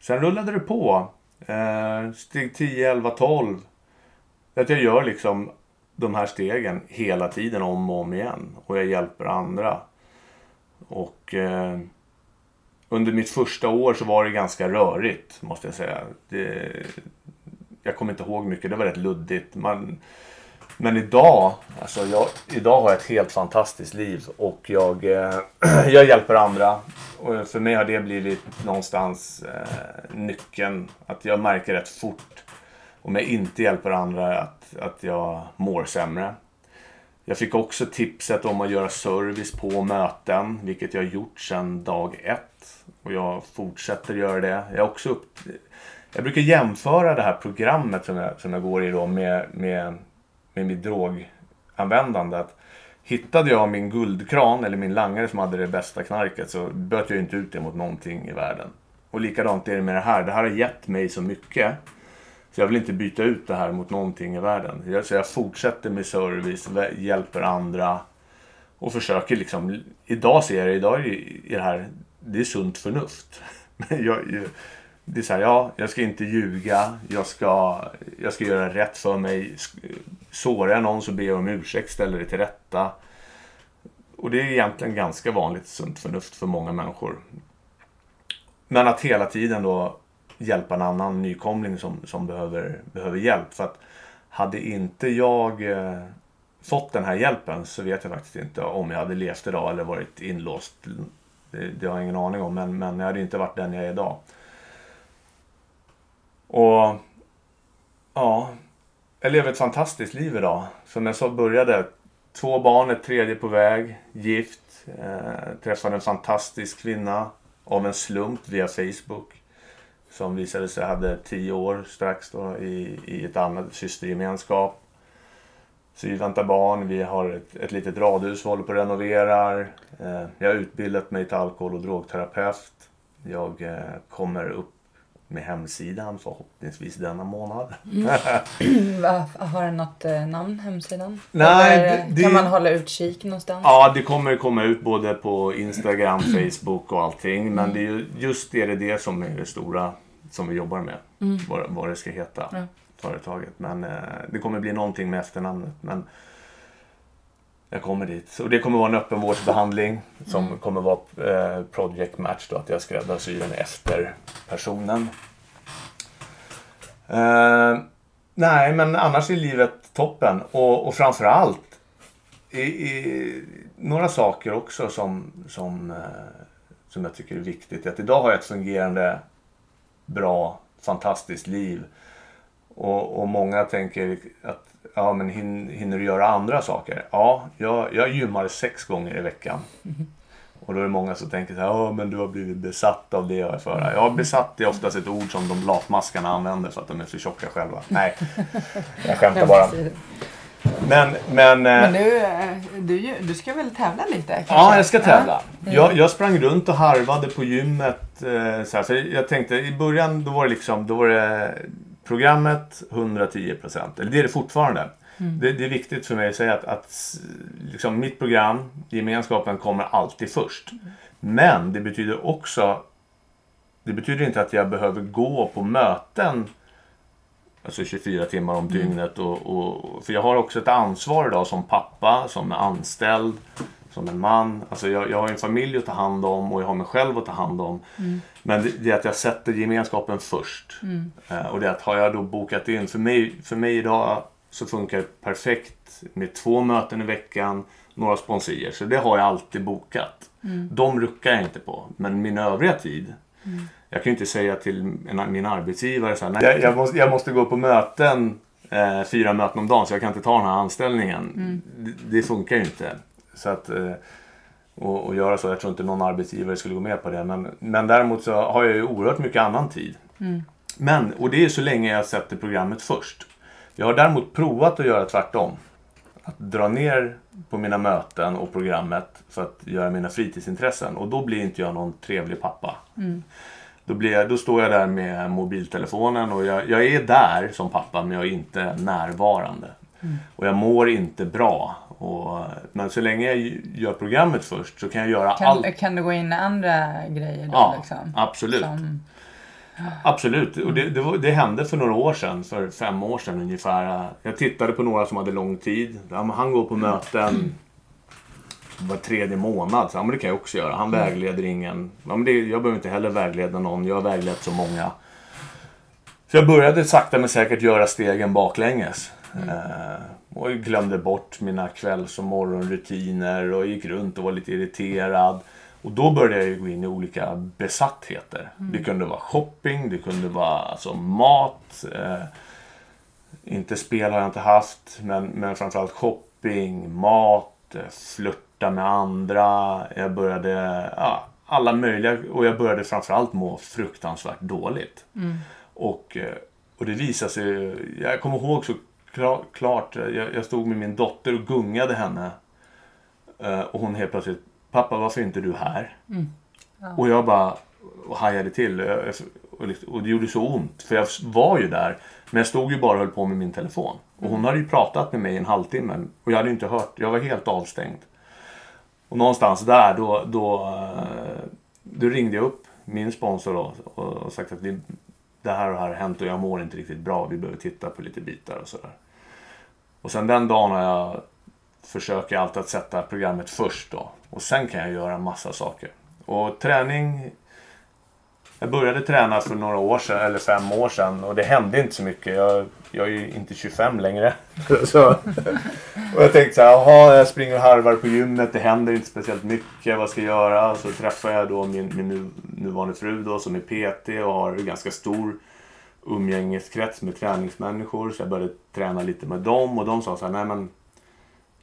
sen rullade det på. Eh, steg 10, 11, 12 att jag gör liksom de här stegen hela tiden om och om igen. Och jag hjälper andra. Och eh, under mitt första år så var det ganska rörigt måste jag säga. Det, jag kommer inte ihåg mycket, det var rätt luddigt. Man, men idag, alltså jag, idag har jag ett helt fantastiskt liv och jag, eh, jag hjälper andra. Och för mig har det blivit någonstans eh, nyckeln. Att jag märker rätt fort om jag inte hjälper andra att, att jag mår sämre. Jag fick också tipset om att göra service på möten, vilket jag har gjort sedan dag ett. Och jag fortsätter göra det. Jag, också upp, jag brukar jämföra det här programmet som jag, som jag går i då med, med, med mitt droganvändande. hittade jag min guldkran eller min langare som hade det bästa knarket så böt jag inte ut det mot någonting i världen. Och likadant är det med det här. Det här har gett mig så mycket. Så jag vill inte byta ut det här mot någonting i världen. Så jag fortsätter med service, hjälper andra och försöker liksom. Idag ser jag det, idag är det här, det är sunt förnuft. jag, det är så här, ja, jag ska inte ljuga, jag ska, jag ska göra rätt för mig. Sårar jag någon så ber jag om ursäkt, ställer det till rätta. Och det är egentligen ganska vanligt sunt förnuft för många människor. Men att hela tiden då hjälpa en annan nykomling som, som behöver, behöver hjälp. För att hade inte jag eh, fått den här hjälpen så vet jag faktiskt inte om jag hade levt idag eller varit inlåst. Det, det har jag ingen aning om, men, men jag hade inte varit den jag är idag. Och ja, jag lever ett fantastiskt liv idag. Som jag sa började, två barn, ett tredje på väg, gift, eh, träffade en fantastisk kvinna av en slump via Facebook. Som visade sig hade tio år strax då i, i ett annat systergemenskap. Så vi väntar barn, vi har ett, ett litet radhus vi håller på att renovera. Eh, jag har utbildat mig till alkohol och drogterapeut. Jag eh, kommer upp med hemsidan förhoppningsvis denna månad. Mm. Har den något eh, namn, hemsidan? Nej, det, det, kan man hålla utkik någonstans? Ja, det kommer komma ut både på Instagram, Facebook och allting. Men mm. det är ju, just det är det som är det stora som vi jobbar med. Mm. Vad, vad det ska heta, ja. företaget. Men eh, det kommer bli någonting med efternamnet. Men jag kommer dit. Och det kommer vara en öppenvårdsbehandling som mm. kommer vara eh, project match då, att jag skräddarsyr den efter personen. Eh, nej, men annars är livet toppen. Och, och framförallt i, i, några saker också som, som, eh, som jag tycker är viktigt. Att idag har jag ett fungerande, bra, fantastiskt liv. Och, och många tänker att ja, men hinner du göra andra saker? Ja, jag, jag gymmar sex gånger i veckan. Mm. Och då är det många som tänker så här, ja men du har blivit besatt av det jag är för. Ja, besatt är oftast ett ord som de latmaskarna använder för att de är för tjocka själva. Nej, jag skämtar bara. Men, men, eh, men du, eh, du, du ska väl tävla lite? Kanske? Ja, jag ska tävla. Jag, jag sprang runt och harvade på gymmet. Eh, så här, för jag tänkte i början då var det liksom, då var det programmet 110 procent. Eller det är det fortfarande. Mm. Det, det, är viktigt för mig att säga att, att liksom mitt program, gemenskapen, kommer alltid först. Mm. Men det betyder också det betyder inte att jag behöver gå på möten alltså 24 timmar om mm. dygnet. Och, och, för jag har också ett ansvar idag som pappa, som anställd, som en man. Alltså jag, jag har en familj att ta hand om och jag har mig själv att ta hand om. Mm. Men det, det, är att jag sätter gemenskapen först. Mm. Uh, och det är att har jag då bokat in, för mig, för mig idag så funkar det perfekt med två möten i veckan, några sponsorer. Så det har jag alltid bokat. Mm. De ruckar jag inte på. Men min övriga tid, mm. jag kan ju inte säga till min arbetsgivare så här, nej, jag, jag, måste, jag måste gå på möten eh, fyra möten om dagen så jag kan inte ta den här anställningen. Mm. Det, det, funkar ju inte. Så att, eh, och, och, göra så. Jag tror inte någon arbetsgivare skulle gå med på det. Men, men däremot så har jag ju oerhört mycket annan tid. Mm. Men, och det är så länge jag sätter programmet först. Jag har däremot provat att göra tvärtom. Att dra ner på mina möten och programmet för att göra mina fritidsintressen. Och då blir inte jag någon trevlig pappa. Mm. Då, blir jag, då står jag där med mobiltelefonen och jag, jag är där som pappa men jag är inte närvarande. Mm. Och jag mår inte bra. Och, men så länge jag gör programmet först så kan jag göra kan, allt. Kan du gå in i andra grejer då? Ja, liksom? absolut. Som... Absolut. Och det, det, det, hände för några år sedan, för fem år sedan ungefär. Jag tittade på några som hade lång tid. Han går på möten var tredje månad. Så, ja, men det kan jag också göra. Han mm. vägleder ingen. Ja, men det, jag behöver inte heller vägleda någon. Jag har väglett så många. Så jag började sakta men säkert göra stegen baklänges. Mm. Och glömde bort mina kvälls och morgonrutiner och gick runt och var lite irriterad. Och då började jag gå in i olika besattheter. Mm. Det kunde vara shopping, det kunde vara alltså mat. Eh, inte spel har jag inte haft, men, men framförallt shopping, mat, eh, flörta med andra. Jag började, ja, alla möjliga, och jag började framförallt må fruktansvärt dåligt. Mm. Och, eh, och det visade sig, jag kommer ihåg så klart, jag, jag stod med min dotter och gungade henne Eh, och hon helt plötsligt, pappa varför är inte du här? Mm. Ja. Och jag bara och hajade till. Och, liksom- och det gjorde så ont. För jag var ju där. Men jag stod ju bara och höll på med min telefon. Och hon hade ju pratat med mig i en halvtimme. Och jag hade inte hört. Jag var helt avstängd. Och någonstans där då, då, eh, då ringde jag upp min sponsor då, och, och sagt att vi, det här och det här har hänt och jag mår inte riktigt bra. Vi behöver titta på lite bitar och sådär. Och sen den dagen har jag försöker alltid att sätta programmet först då. Och sen kan jag göra en massa saker. Och träning. Jag började träna för några år sedan, eller fem år sedan. Och det hände inte så mycket. Jag, jag är ju inte 25 längre. Så, och jag tänkte så här, jaha, jag springer och harvar på gymmet. Det händer inte speciellt mycket. Vad ska jag göra? Så träffar jag då min, min nuvarande fru då, som är PT och har en ganska stor umgängeskrets med träningsmänniskor. Så jag började träna lite med dem. Och de sa så här, nej men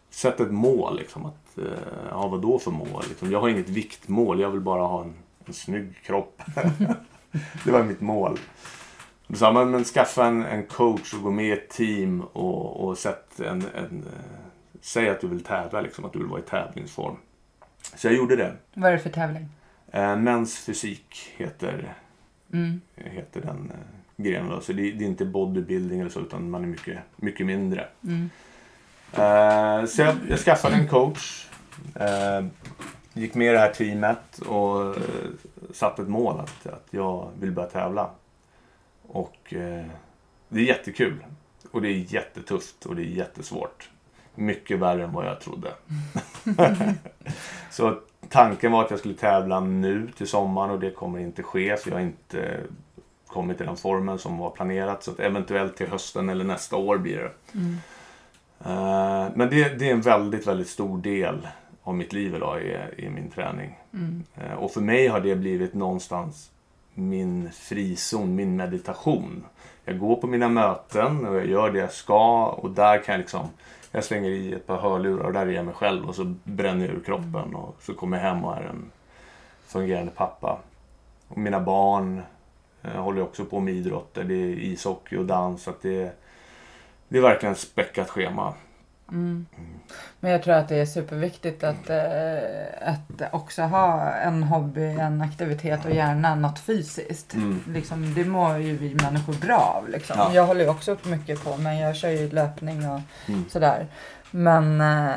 Sätt ett mål liksom. Att, eh, ja, vad då för mål? Liksom, jag har inget viktmål. Jag vill bara ha en, en snygg kropp. det var mitt mål. Då sa man, men skaffa en, en coach och gå med i ett team och, och sätt en, en, eh, säg att du vill tävla, liksom, att du vill vara i tävlingsform. Så jag gjorde det. Vad är det för tävling? Eh, Mäns fysik heter, Mm. heter den grenen. då. Så det, det är inte bodybuilding eller så, utan man är mycket, mycket mindre. Mm. Eh, så jag, jag skaffade en coach. Eh, gick med i det här teamet och eh, satte ett mål att, att jag vill börja tävla. Och eh, det är jättekul. Och det är jättetufft och det är jättesvårt. Mycket värre än vad jag trodde. så tanken var att jag skulle tävla nu till sommaren och det kommer inte ske. Så jag har inte kommit till den formen som var planerat. Så att eventuellt till hösten eller nästa år blir det. Mm. Eh, men det, det är en väldigt, väldigt stor del av mitt liv idag i, i min träning. Mm. Eh, och för mig har det blivit någonstans min frizon, min meditation. Jag går på mina möten och jag gör det jag ska och där kan jag liksom jag slänger i ett par hörlurar och där är jag mig själv och så bränner jag ur kroppen och så kommer jag hem och är en fungerande pappa. Och mina barn eh, håller också på med idrotter. Det är ishockey och dans. Så det, det är verkligen ett späckat schema. Mm. Men jag tror att det är superviktigt att, eh, att också ha en hobby, en aktivitet och gärna något fysiskt. Mm. Liksom, det mår ju vi människor bra av. Liksom. Ja. Jag håller ju också upp mycket på, men jag kör ju löpning och Mm. sådär. Men eh,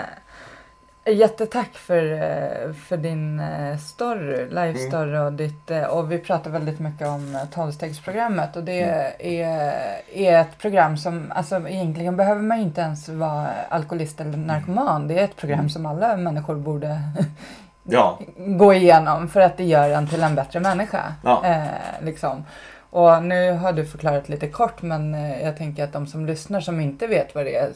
jättetack för, eh, för din eh, story, live Mm. story och ditt, eh, och vi pratar väldigt mycket om tolvstegsprogrammet och det Mm. är, är ett program som, alltså egentligen behöver man inte ens vara alkoholist eller narkoman. Det är ett program Mm. som alla människor borde Ja, gå igenom för att det gör en till en bättre människa. Ja. Eh, liksom. Och nu har du förklarat lite kort men eh, jag tänker att de som lyssnar som inte vet vad det är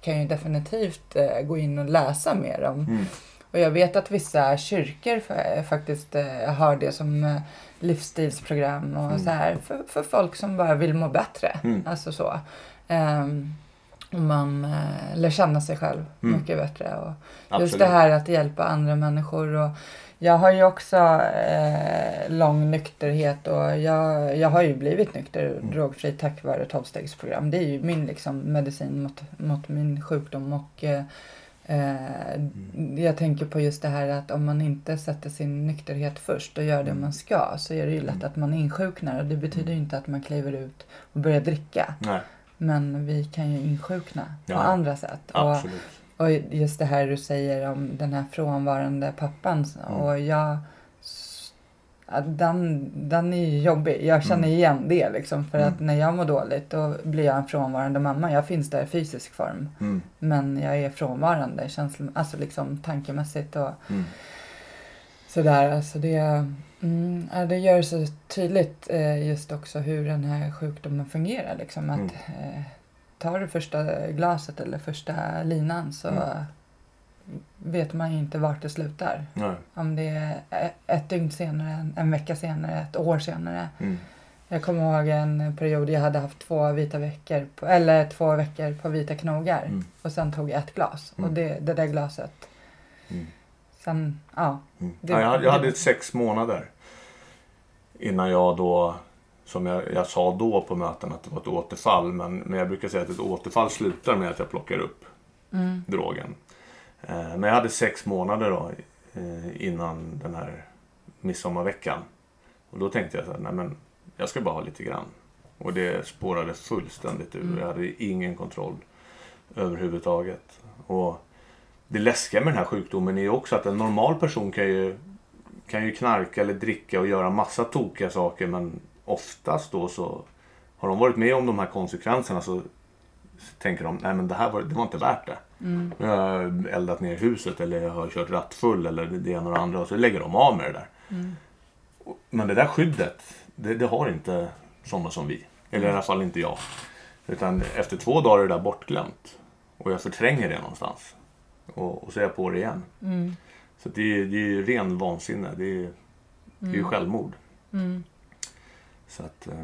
kan ju definitivt eh, gå in och läsa mer om. Mm. Och jag vet att vissa kyrkor fa- faktiskt eh, har det som eh, livsstilsprogram och Mm. så här för, för folk som bara vill må bättre. Mm. Alltså så. Ehm, och man eh, lär känna sig själv Mm. mycket bättre. Och, absolut. Just det här att hjälpa andra människor. Och jag har ju också eh, lång nykterhet och jag, jag har ju blivit nykter Mm. drogfri tack vare tolvstegsprogram. Det är ju min liksom, medicin mot, mot min sjukdom. Och, eh, eh, Jag tänker på just det här att om man inte sätter sin nykterhet först och gör det Mm. man ska så är det ju lätt att man insjuknar och det betyder ju inte att man kliver ut och börjar dricka. Nej, Men vi kan ju insjukna på Ja. andra sätt. Absolut. och just det här du säger om den här frånvarande pappan. Mm. Och jag... Den, den är ju jobbig. Jag känner Mm. igen det liksom. För Mm. att när jag mår dåligt då blir jag en frånvarande mamma. Jag finns där i fysisk form. Mm. Men jag är frånvarande känslo, alltså liksom tankemässigt och Mm. sådär. Alltså det, mm, det gör så tydligt eh, just också hur den här sjukdomen fungerar. Liksom. Att, Mm. eh, tar du första glaset eller första linan så Mm. vet man ju inte vart det slutar. Nej. Om det är ett dygn senare, en, vecka senare, ett år senare. Mm. Jag kommer ihåg en period jag hade haft två vita veckor, på, eller två veckor på vita knogar. Mm. Och sen tog jag ett glas. Mm. Och det, det där glaset, Mm. sen, ja. Mm. Det- ja, jag, hade- jag hade sex månader innan jag då, som jag, jag sa då på möten att det var ett återfall. Men, men jag brukar säga att ett återfall slutar med att jag plockar upp Mm. drogen. Eh, men jag hade sex månader då eh, innan den här midsommarveckan. Och då tänkte jag så här, nej men jag ska bara ha lite grann. Och det spårade fullständigt ur. Mm. Jag hade ingen kontroll överhuvudtaget. Och det läskiga med den här sjukdomen är ju också att en normal person kan ju, kan ju knarka eller dricka och göra massa tokiga saker men oftast då så har de varit med om de här konsekvenserna så tänker de, nej men det här var, det var inte värt det. Mm. Nu har jag eldat ner huset eller jag har kört rattfull eller det ena och det andra och så lägger de av med det där. Mm. Men det där skyddet, det, det har inte sådana som vi. Eller i alla fall inte jag. Utan efter två dagar är det där bortglömt. Och jag förtränger det någonstans. Och, och så är jag på det igen. Mm. Så det är, ju ren vansinne. Det är, ju självmord. Mm. Så att... eh,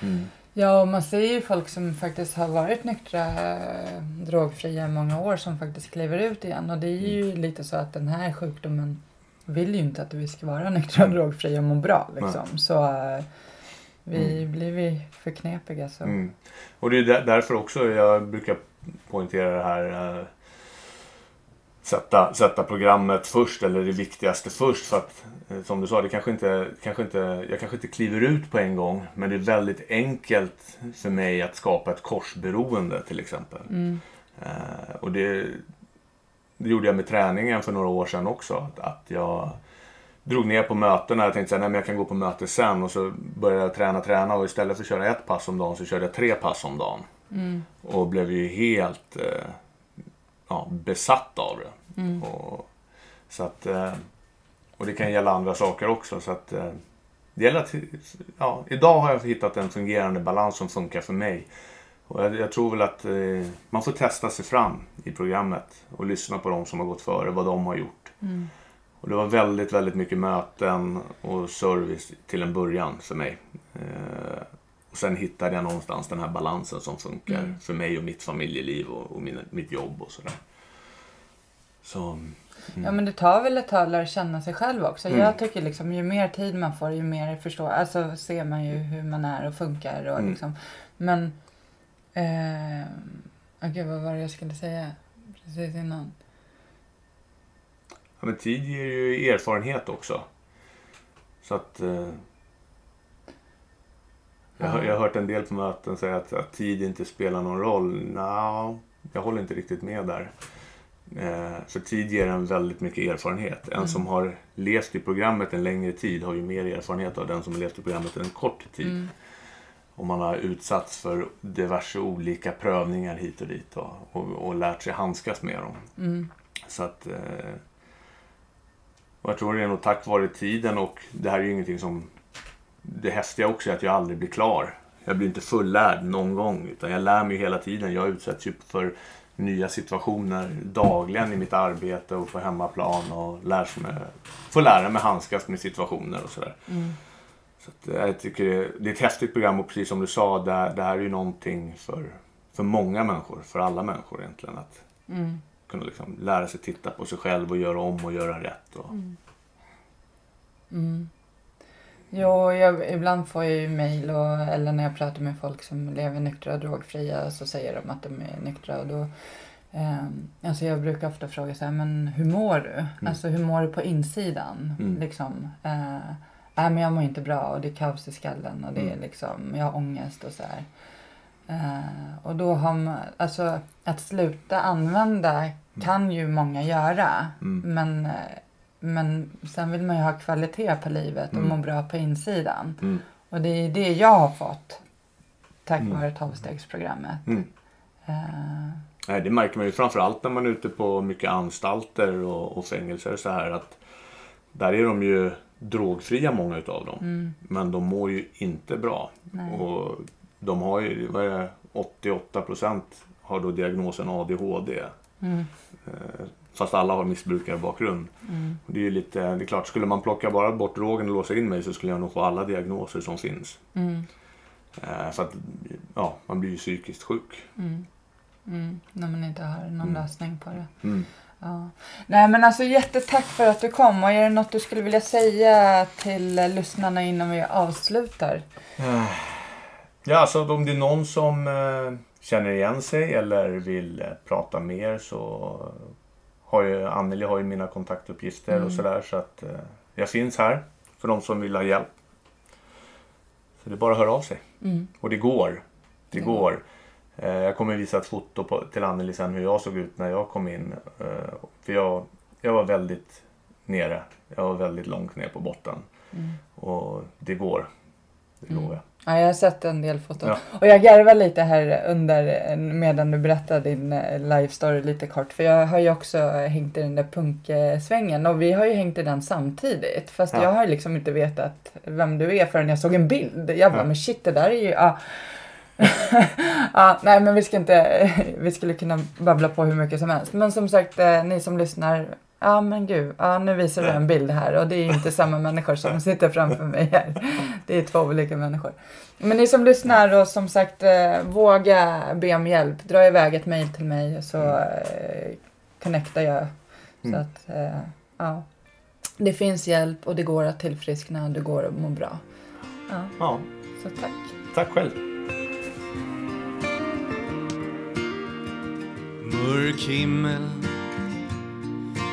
Mm. Ja, och man ser ju folk som faktiskt har varit nyktra, eh, drogfria i många år som faktiskt kliver ut igen. Och det är ju lite så att den här sjukdomen vill ju inte att vi ska vara nyktra och drogfria och må bra. Liksom. Så eh, vi blir vi för knepiga så. Mm. Och det är där, därför också jag brukar poängtera det här. Sätta, sätta programmet först eller det viktigaste först. För att eh, som du sa, det kanske inte, kanske inte, jag kanske inte kliver ut på en gång. Men det är väldigt enkelt för mig att skapa ett korsberoende till exempel. Mm. Eh, och det, det gjorde jag med träningen för några år sedan också. Att, att jag drog ner på mötena. Jag tänkte att jag kan gå på möte sen. Och så började jag träna, träna. Och istället för att köra ett pass om dagen så körde jag tre pass om dagen. Mm. Och blev ju helt eh, ja, besatt av det. Mm. Och, så att, eh, och det kan gälla andra saker också. Så att, eh, det gäller att, ja, idag har jag hittat en fungerande balans som funkar för mig. Och jag, jag tror väl att eh, man får testa sig fram i programmet och lyssna på de som har gått före, vad de har gjort. Mm. Och det var väldigt, väldigt mycket möten och service till en början för mig. Eh, och sen hittade jag någonstans den här balansen som funkar Mm. för mig och mitt familjeliv och, och mina, mitt jobb och sådär. Så, mm. Ja men det tar väl ett tag att lära känna sig själv också. Mm. Jag tycker liksom ju mer tid man får ju mer förstår, alltså ser man ju hur man är och funkar och Mm. liksom. Men, eh, okej vad var det jag skulle säga precis innan? ja, men tid ger ju erfarenhet också. Så att... Eh, jag, har- Ja. jag har hört en del på möten säga att, att tid inte spelar någon roll. Nja, jag håller inte riktigt med där. Eh, för tid ger en väldigt mycket erfarenhet. En Mm. som har levt i programmet en längre tid har ju mer erfarenhet av den som har levt i programmet en kort tid. Mm. Och man har utsatts för diverse olika prövningar hit och dit och, och, och lärt sig handskas med dem. Mm. Så att... Eh, och jag tror det är nog tack vare tiden och det här är ju ingenting som... Det häftiga också är att jag aldrig blir klar. Jag blir inte fullärd någon gång utan jag lär mig hela tiden. Jag utsätts ju för nya situationer dagligen i mitt arbete och på hemmaplan och lär mig, får lära mig handskas med situationer och sådär. Mm. Så att, eh, jag tycker det, det är ett häftigt program och precis som du sa, det, det här är ju någonting för, för många människor, för alla människor egentligen. Att Mm. kunna liksom lära sig titta på sig själv och göra om och göra rätt. Och, Mm. Jo, jag, ibland får jag ju mejl eller när jag pratar med folk som lever nyktra och drogfria så säger de att de är nyktra och då eh, alltså jag brukar ofta fråga så här, men hur mår du? Alltså hur mår du på insidan? Mm. Liksom, eh, nej men jag mår inte bra och det är kaos i skallen och det är Mm. liksom, jag har ångest och så här. Eh, och då har man, alltså att sluta använda kan ju många göra. Mm. Men, eh, men sen vill man ju ha kvalitet på livet och Mm. må bra på insidan. Mm. Och det är det jag har fått tack Mm. vare tolvstegsprogrammet. Mm. Nej, det märker man ju framförallt när man är ute på mycket anstalter och, och fängelser så här att där är de ju drogfria många utav dem. mm, Men de mår ju inte bra. nej. Och de har ju, vad är det, 88 procent har då diagnosen ADHD. Mm, Eh, Fast alla har missbrukarbakgrund. mm, Och Det är ju lite, det är klart, skulle man plocka bara bort drogen och låsa in mig så skulle jag nog få alla diagnoser som finns. mm, Eh, För att, ja, man blir ju psykiskt sjuk. mm, mm, när man inte har någon Mm. lösning på det. Mm. Ja. Nej men alltså jättetack för att du kom och är det något du skulle vilja säga till eh, lyssnarna innan vi avslutar? Ja, alltså om det är någon som eh, känner igen sig eller vill eh, prata mer så har ju, Anneli har ju mina kontaktuppgifter Mm. och sådär så att eh, jag finns här för de som vill ha hjälp. Så det är bara att höra av sig. Mm. Och det går. Det Det går. Eh, jag kommer visa ett foto på, till Anneli sen hur jag såg ut när jag kom in. Eh, för jag, jag var väldigt nere. Jag var väldigt långt ner på botten. Mm. Och det går. Det Mm. lovar jag. Ja, jag har sett en del foton. Ja. Och jag garvar lite här under medan du berättar din eh, live story lite kort. För jag har ju också hängt i den där punksvängen och vi har ju hängt i den samtidigt. Fast Ja. jag har liksom inte vetat vem du är förrän jag såg en bild. Jag bara, Ja. men shit det där är ju... Ja. ja, nej men vi ska inte... Vi skulle kunna babbla på hur mycket som helst. Men som sagt, eh, ni som lyssnar. Ja men gud, ja, nu visar du en bild här och det är inte samma människor som sitter framför mig här. Det är två olika människor. Men ni som lyssnar och som sagt eh, våga be om hjälp. Dra iväg ett mejl till mig så eh, connectar jag. Så Mm. att, eh, ja. Det finns hjälp och det går att tillfriskna och det går att må bra. Ja, Ja, så tack. tack själv. Mörk himmel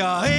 ditt